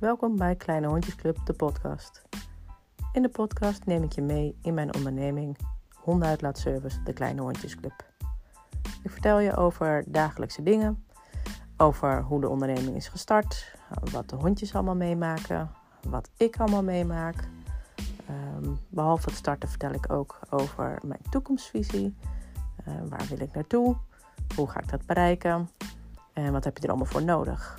Welkom bij Kleine Hondjesclub, de podcast. In de podcast neem ik je mee in mijn onderneming Hondenuitlaatservice, de Kleine Hondjesclub. Ik vertel je over dagelijkse dingen, over hoe de onderneming is gestart, wat de hondjes allemaal meemaken, wat ik allemaal meemaak. Um, behalve het starten vertel ik ook over mijn toekomstvisie. Uh, waar wil ik naartoe? Hoe ga ik dat bereiken? En wat heb je er allemaal voor nodig?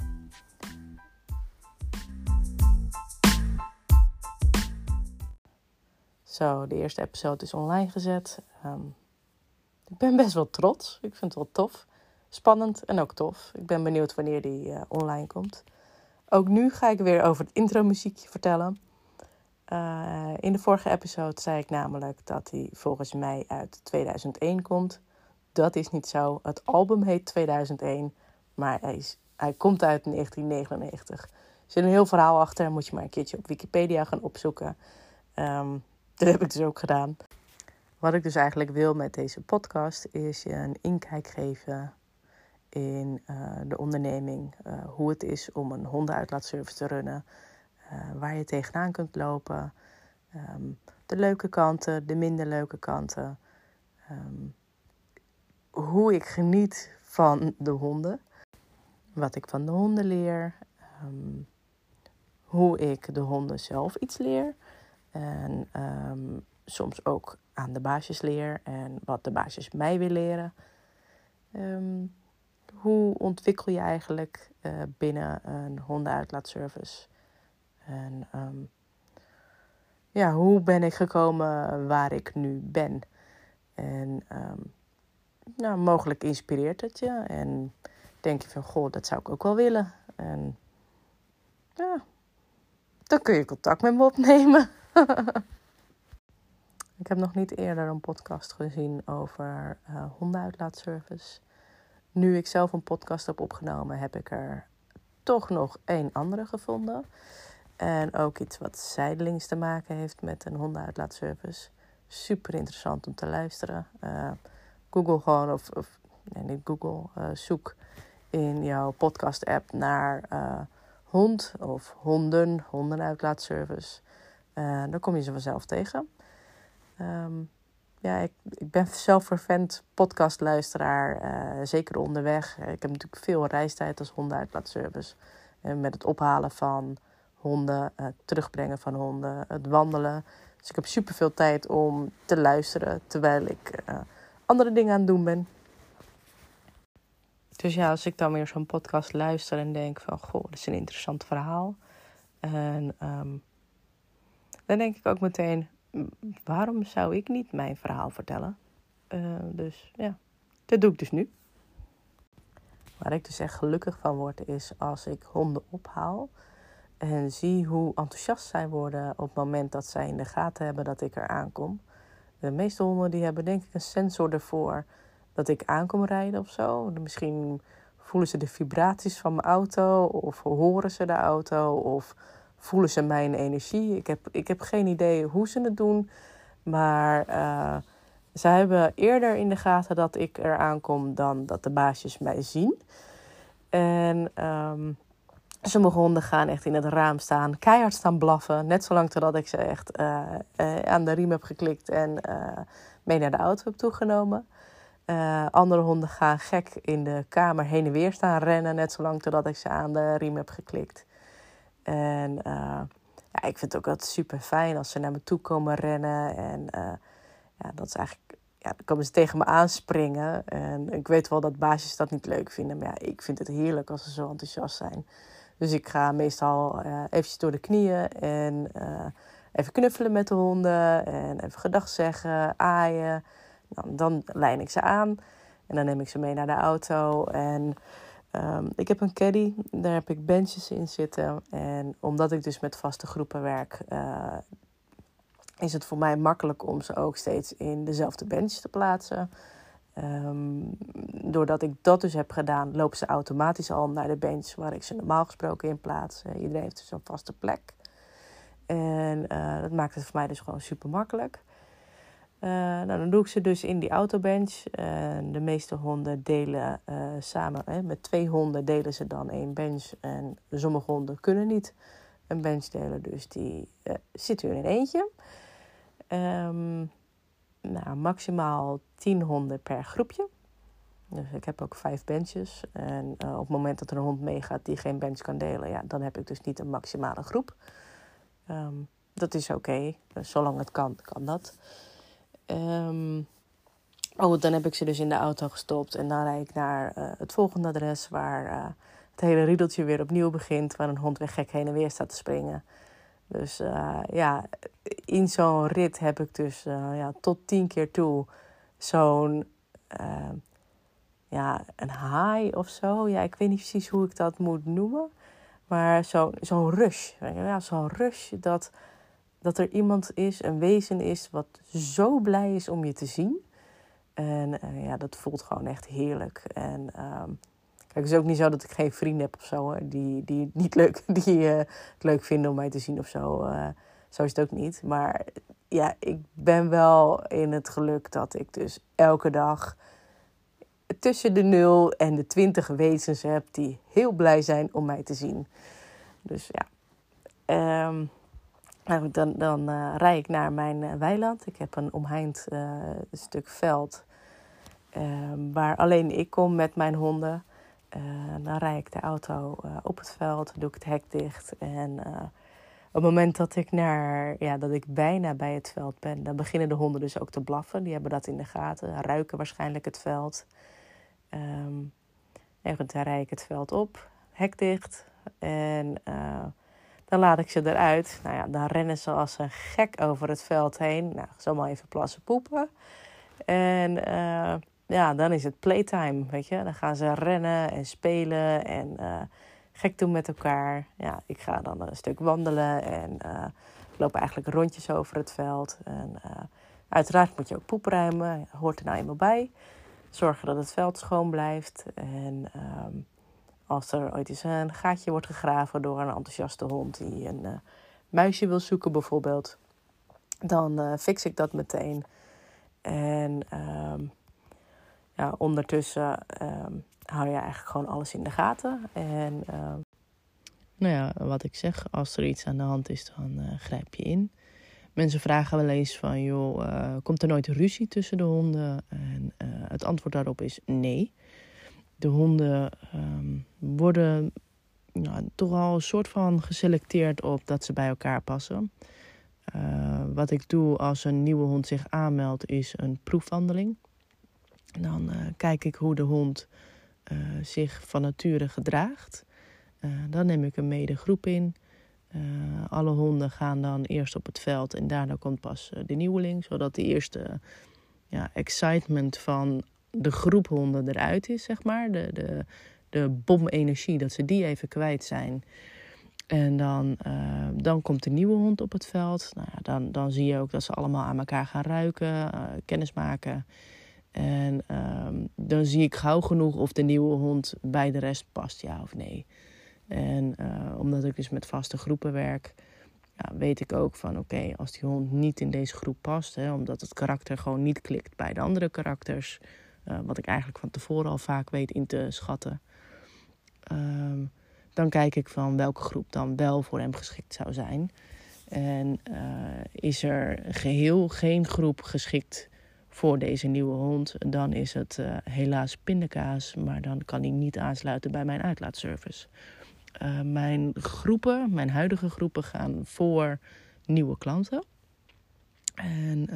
De eerste episode is online gezet. Um, ik ben best wel trots. Ik vind het wel tof. Spannend en ook tof. Ik ben benieuwd wanneer die uh, online komt. Ook nu ga ik weer over het intro muziekje vertellen. Uh, in de vorige episode zei ik namelijk dat hij volgens mij uit 2001 komt. Dat is niet zo. Het album heet 2001, maar hij, is, hij komt uit 1999. Er zit een heel verhaal achter. Moet je maar een keertje op Wikipedia gaan opzoeken. Um, dat heb ik dus ook gedaan. Wat ik dus eigenlijk wil met deze podcast is je een inkijk geven in uh, de onderneming. Uh, hoe het is om een hondenuitlaatservice te runnen. Uh, waar je tegenaan kunt lopen. Um, de leuke kanten, de minder leuke kanten. Um, hoe ik geniet van de honden. Wat ik van de honden leer. Um, hoe ik de honden zelf iets leer. En um, soms ook aan de baasjes leer en wat de baasjes mij willen leren. Um, hoe ontwikkel je eigenlijk uh, binnen een hondenuitlaatservice? En um, ja, hoe ben ik gekomen waar ik nu ben? En nou, mogelijk inspireert het je. En denk je van, goh, dat zou ik ook wel willen. En ja, dan kun je contact met me opnemen. ik heb nog niet eerder een podcast gezien over uh, hondenuitlaatservice. Nu ik zelf een podcast heb opgenomen, heb ik er toch nog één andere gevonden. En ook iets wat zijdelings te maken heeft met een hondenuitlaatservice. Super interessant om te luisteren. Uh, Google gewoon, of, of nee, niet Google, uh, zoek in jouw podcast-app naar hond of honden, hondenuitlaatservice. Uh, dan kom je ze vanzelf tegen. Um, ja, ik, ik ben zelf vervent podcastluisteraar, uh, zeker onderweg. Ik heb natuurlijk veel reistijd als hondenuitlaatservice. Uh, met het ophalen van honden, het terugbrengen van honden, het wandelen. Dus ik heb superveel tijd om te luisteren terwijl ik andere dingen aan het doen ben. Dus ja, als ik dan weer zo'n podcast luister en denk van... Goh, dat is een interessant verhaal. En um, dan denk ik ook meteen, waarom zou ik niet mijn verhaal vertellen? Uh, dus ja, dat doe ik dus nu. Waar ik dus echt gelukkig van word, is als ik honden ophaal en zie hoe enthousiast zij worden op het moment dat zij in de gaten hebben dat ik er aankom. De meeste honden die hebben denk ik een sensor ervoor dat ik aankom rijden of zo. Misschien voelen ze de vibraties van mijn auto of horen ze de auto of voelen ze mijn energie. Ik heb, ik heb geen idee hoe ze het doen. Maar uh, ze hebben eerder in de gaten dat ik er aankom dan dat de baasjes mij zien. En um, sommige honden gaan echt in het raam staan, keihard staan blaffen. Net zolang totdat ik ze echt uh, uh, aan de riem heb geklikt en mee naar de auto heb toegenomen. andere honden gaan gek in de kamer heen en weer staan rennen, net zolang totdat ik ze aan de riem heb geklikt. En uh, ja, ik vind het ook altijd super fijn als ze naar me toe komen rennen. En uh, ja, dat is eigenlijk, ja, dan komen ze tegen me aanspringen. En ik weet wel dat baasjes dat niet leuk vinden. Maar ja, ik vind het heerlijk als ze zo enthousiast zijn. Dus ik ga meestal uh, eventjes door de knieën en even knuffelen met de honden. En even gedag zeggen, aaien. Nou, dan lijn ik ze aan. En dan neem ik ze mee naar de auto. En Um, ik heb een caddy, daar heb ik benches in zitten. En omdat ik dus met vaste groepen werk, uh, is het voor mij makkelijk om ze ook steeds in dezelfde bench te plaatsen. Um, doordat ik dat dus heb gedaan, lopen ze automatisch al naar de bench waar ik ze normaal gesproken in plaats. Uh, iedereen heeft dus een vaste plek. En uh, dat maakt het voor mij dus gewoon super makkelijk. Uh, nou, dan doe ik ze dus in die autobench. De meeste honden delen uh, samen, hè, met twee honden delen ze dan één bench. En sommige honden kunnen niet een benchdeler, dus die uh, zit er in eentje. Um, nou, maximaal 10 honden per groepje. Dus ik heb ook vijf benches. En op het moment dat er een hond meegaat die geen bench kan delen, ja, dan heb ik dus niet een maximale groep. Um, dat is oké. Zolang het kan, kan dat. Um, oh, dan heb ik ze dus in de auto gestopt. En dan rijd ik naar uh, het volgende adres waar uh, het hele riedeltje weer opnieuw begint. Waar een hond weer gek heen en weer staat te springen. Dus uh, ja, in zo'n rit heb ik dus ja, tot tien keer toe zo'n ja, een high of zo. Ja, ik weet niet precies hoe ik dat moet noemen. Maar zo'n zo rush. Ja, zo'n rush dat, dat er iemand is, een wezen is, wat zo blij is om je te zien. En uh, ja, dat voelt gewoon echt heerlijk. En um, kijk, het is ook niet zo dat ik geen vrienden heb of zo, die, die het niet leuk, die uh, het leuk vinden om mij te zien of zo. Uh, zo is het ook niet. Maar ja, ik ben wel in het geluk dat ik dus elke dag tussen de 0 en de 20 wezens heb die heel blij zijn om mij te zien. Dus ja. Um, dan dan uh, rij ik naar mijn uh, weiland. Ik heb een omheind uh, stuk veld ehm, waar alleen ik kom met mijn honden. dan rij ik de auto op het veld, doe ik het hek dicht. En op het moment dat ik, naar, ja, dat ik bijna bij het veld ben, dan beginnen de honden dus ook te blaffen. Die hebben dat in de gaten, ruiken waarschijnlijk het veld. Um, en goed, dan rijd ik het veld op, hek dicht en dan laat ik ze eruit. Nou ja, dan rennen ze als een gek over het veld heen. Nou, zomaar even plassen poepen. En uh, ja, dan is het playtime, weet je. Dan gaan ze rennen en spelen en uh, gek doen met elkaar. Ja, ik ga dan een stuk wandelen en ik loop eigenlijk rondjes over het veld. En uiteraard moet je ook poep ruimen, hoort er nou eenmaal bij zorgen dat het veld schoon blijft. En ehm, als er ooit eens een gaatje wordt gegraven door een enthousiaste hond die een uh, muisje wil zoeken, bijvoorbeeld, dan uh, fix ik dat meteen. En ehm, ja, ondertussen ehm, hou je eigenlijk gewoon alles in de gaten. En nou ja, wat ik zeg, als er iets aan de hand is, dan uh, grijp je in. Mensen vragen wel eens van, joh, komt er nooit ruzie tussen de honden? En het antwoord daarop is nee. De honden um, worden nou, toch al een soort van geselecteerd op dat ze bij elkaar passen. Uh, wat ik doe als een nieuwe hond zich aanmeldt, is een proefwandeling. Dan kijk ik hoe de hond zich van nature gedraagt. dan neem ik hem mee de groep in. Alle honden gaan dan eerst op het veld en daarna komt pas de nieuweling. Zodat de eerste ja, excitement van de groep honden eruit is, zeg maar. De, de, de bomenergie, dat ze die even kwijt zijn. En dan, uh, dan komt de nieuwe hond op het veld. Nou dan, dan zie je ook dat ze allemaal aan elkaar gaan ruiken, kennis maken. En ehm, dan zie ik gauw genoeg of de nieuwe hond bij de rest past, ja of nee. En uh, omdat ik dus met vaste groepen werk, ja, weet ik ook van oké, als die hond niet in deze groep past, hè, omdat het karakter gewoon niet klikt bij de andere karakters, uh, wat ik eigenlijk van tevoren al vaak weet in te schatten, uh, dan kijk ik van welke groep dan wel voor hem geschikt zou zijn. En uh, is er geheel geen groep geschikt voor deze nieuwe hond, dan is het helaas pindakaas, maar dan kan hij niet aansluiten bij mijn uitlaatservice. Mijn groepen, mijn huidige groepen, gaan voor nieuwe klanten. En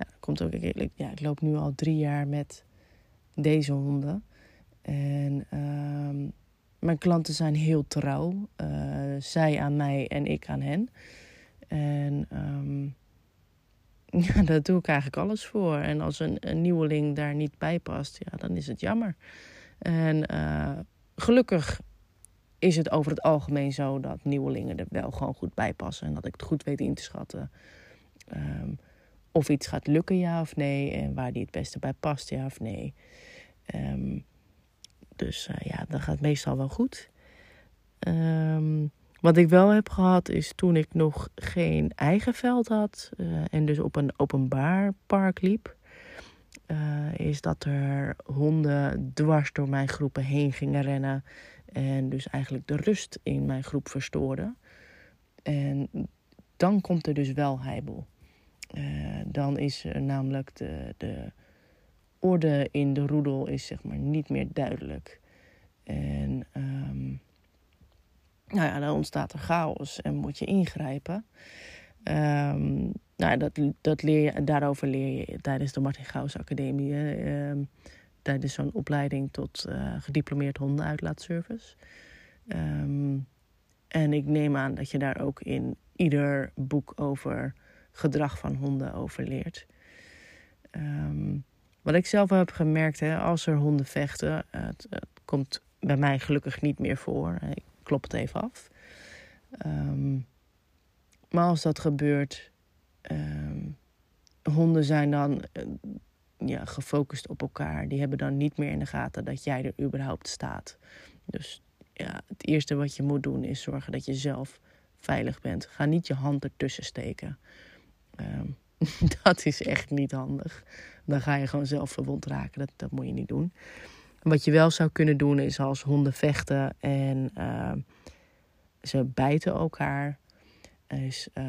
ja, komt ook, ik, ja, ik loop nu al drie jaar met deze honden. En uh, mijn klanten zijn heel trouw. Uh, zij aan mij en ik aan hen. En um, ja, daar doe ik eigenlijk alles voor. En als een, nieuweling daar niet bij past, ja, dan is het jammer. En gelukkig is het over het algemeen zo dat nieuwelingen er wel gewoon goed bij passen. En dat ik het goed weet in te schatten. Um, of iets gaat lukken, ja of nee. En waar die het beste bij past, ja of nee. Um, dus uh, ja, dat gaat meestal wel goed. Um, wat ik wel heb gehad is toen ik nog geen eigen veld had. Uh, en dus op een openbaar park liep. Uh, is dat er honden dwars door mijn groepen heen gingen rennen. En dus eigenlijk de rust in mijn groep verstoorde. En dan komt er dus wel heibel. Uh, dan is er namelijk de, de orde in de roedel is zeg maar niet meer duidelijk. En um, nou ja, dan ontstaat er chaos en moet je ingrijpen. Um, nou, dat, dat leer je, daarover leer je tijdens de Martin Gauws Academie. Um, tijdens zo'n opleiding tot uh, gediplomeerd hondenuitlaatservice. En ik neem aan dat je daar ook in ieder boek over gedrag van honden over leert. Um, wat ik zelf heb gemerkt, hè, als er honden vechten, het, komt bij mij gelukkig niet meer voor. Ik klop het even af. Um, maar als dat gebeurt, um, honden zijn dan uh, ja, gefocust op elkaar. Die hebben dan niet meer in de gaten dat jij er überhaupt staat. Dus ja, het eerste wat je moet doen is zorgen dat je zelf veilig bent. Ga niet je hand ertussen steken. Um, dat is echt niet handig. Dan ga je gewoon zelf verwond raken. Dat, dat moet je niet doen. Wat je wel zou kunnen doen is als honden vechten en uh, ze bijten elkaar. Is uh,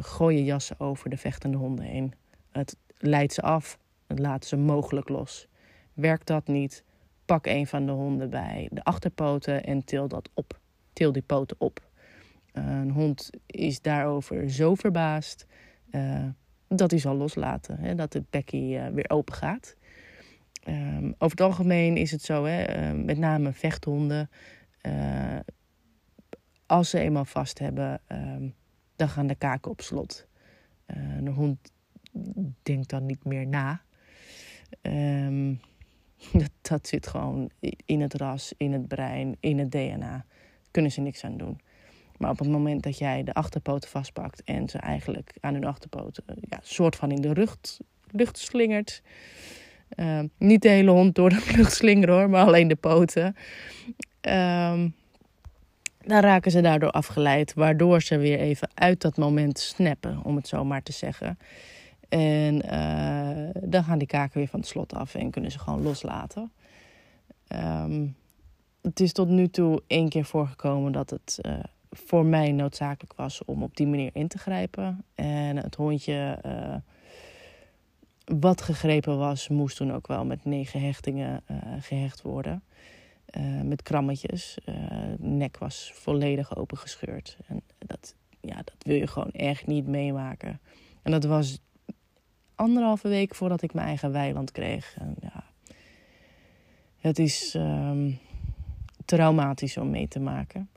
gooi je jassen over de vechtende honden heen. Het leidt ze af. Het laat ze mogelijk los. Werkt dat niet? Pak een van de honden bij de achterpoten en til dat op. Til die poten op. een hond is daarover zo verbaasd. Uh, dat hij zal loslaten. Hè, dat het bekkie uh, weer open gaat. Um, over het algemeen is het zo, hè, uh, met name vechthonden. Uh, als ze eenmaal vast hebben, um, dan gaan de kaken op slot. de hond denkt dan niet meer na. Dat, dat zit gewoon in het ras, in het brein, in het DNA. Daar kunnen ze niks aan doen. Maar op het moment dat jij de achterpoten vastpakt en ze eigenlijk aan hun achterpoten ja, soort van in de lucht, lucht slingert. Uh, niet de hele hond door de lucht slingeren hoor, maar alleen de poten. Uh, dan raken ze daardoor afgeleid, waardoor ze weer even uit dat moment snappen, om het zo maar te zeggen. En uh, dan gaan die kaken weer van het slot af en kunnen ze gewoon loslaten. Um, het is tot nu toe één keer voorgekomen dat het uh, voor mij noodzakelijk was om op die manier in te grijpen. En het hondje uh, wat gegrepen was, moest toen ook wel met negen hechtingen uh, gehecht worden. Uh, met krammetjes. nek was volledig opengescheurd. En dat, ja, dat wil je gewoon echt niet meemaken. En dat was anderhalve week voordat ik mijn eigen weiland kreeg. En, ja, het is um, traumatisch om mee te maken.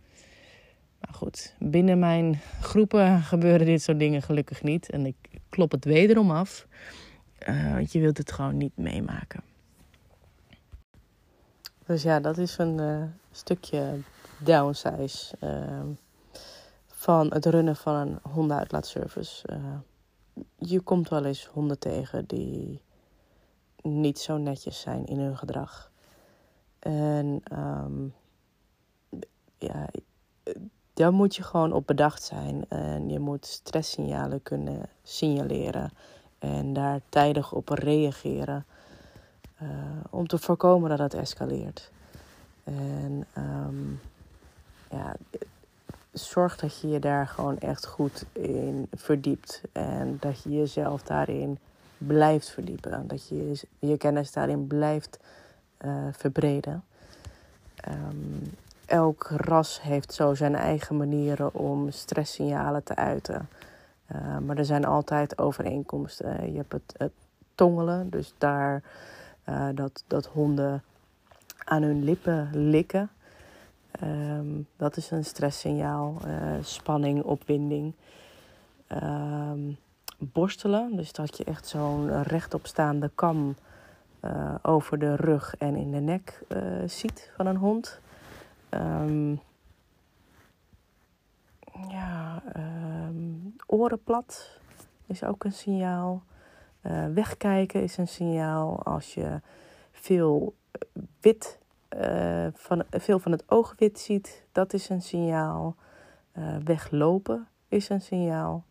Maar goed, binnen mijn groepen gebeuren dit soort dingen gelukkig niet. En ik klop het wederom af. Uh, want je wilt het gewoon niet meemaken. Dus ja, dat is een uh, stukje downsize uh, van het runnen van een hondenuitlaatservice. je komt wel eens honden tegen die niet zo netjes zijn in hun gedrag. En um, ja, daar moet je gewoon op bedacht zijn. En je moet stresssignalen kunnen signaleren en daar tijdig op reageren. Uh, om te voorkomen dat het escaleert. En um, ja, zorg dat je je daar gewoon echt goed in verdiept. En dat je jezelf daarin blijft verdiepen. Dat je je kennis daarin blijft uh, verbreden. Um, elk ras heeft zo zijn eigen manieren om stresssignalen te uiten. Uh, maar er zijn altijd overeenkomsten. Je hebt het, het tongelen, dus daar uh, dat, dat honden aan hun lippen likken. Um, dat is een stresssignaal. Spanning, opwinding. Um, borstelen, dus dat je echt zo'n rechtopstaande kam over de rug en in de nek ziet van een hond. Um, ja, um, oren plat is ook een signaal. Uh, wegkijken is een signaal. Als je veel wit, uh, van, veel van het oogwit ziet, dat is een signaal. Weglopen is een signaal.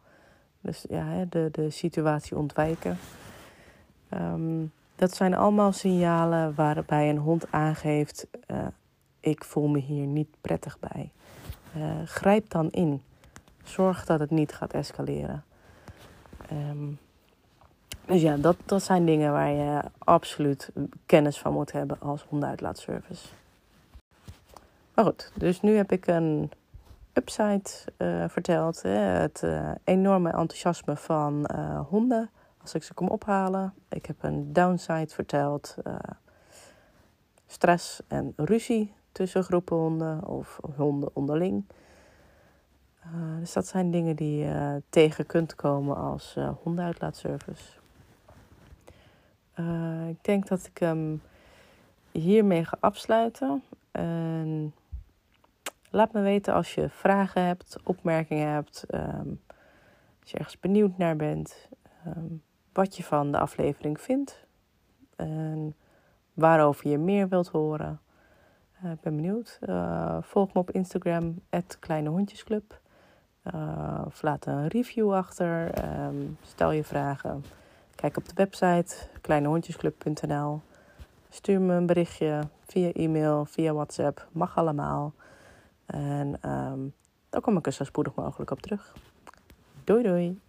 Dus ja, de, de situatie ontwijken. Um, dat zijn allemaal signalen waarbij een hond aangeeft: ik voel me hier niet prettig bij. Uh, grijp dan in. Zorg dat het niet gaat escaleren. Ehm, dus ja, dat, dat zijn dingen waar je absoluut kennis van moet hebben als hondenuitlaatservice. Maar goed, dus nu heb ik een upside uh, verteld. Hè, het uh, enorme enthousiasme van honden als ik ze kom ophalen. Ik heb een downside verteld. stress en ruzie tussen groepen honden of honden onderling. dus dat zijn dingen die je tegen kunt komen als hondenuitlaatservice. ik denk dat ik hem hiermee ga afsluiten. En Laat me weten als je vragen hebt, opmerkingen hebt, ehm, als je ergens benieuwd naar bent, ehm, wat je van de aflevering vindt en waarover je meer wilt horen. Eh, ik ben benieuwd. Uh, volg me op Instagram, Kleine Hondjesclub. Uh, of laat een review achter. Ehm, stel je vragen. Kijk op de website kleinehondjesclub.nl. Stuur me een berichtje via e-mail, via WhatsApp. Mag allemaal. En um, daar kom ik er zo spoedig mogelijk op terug. Doei doei!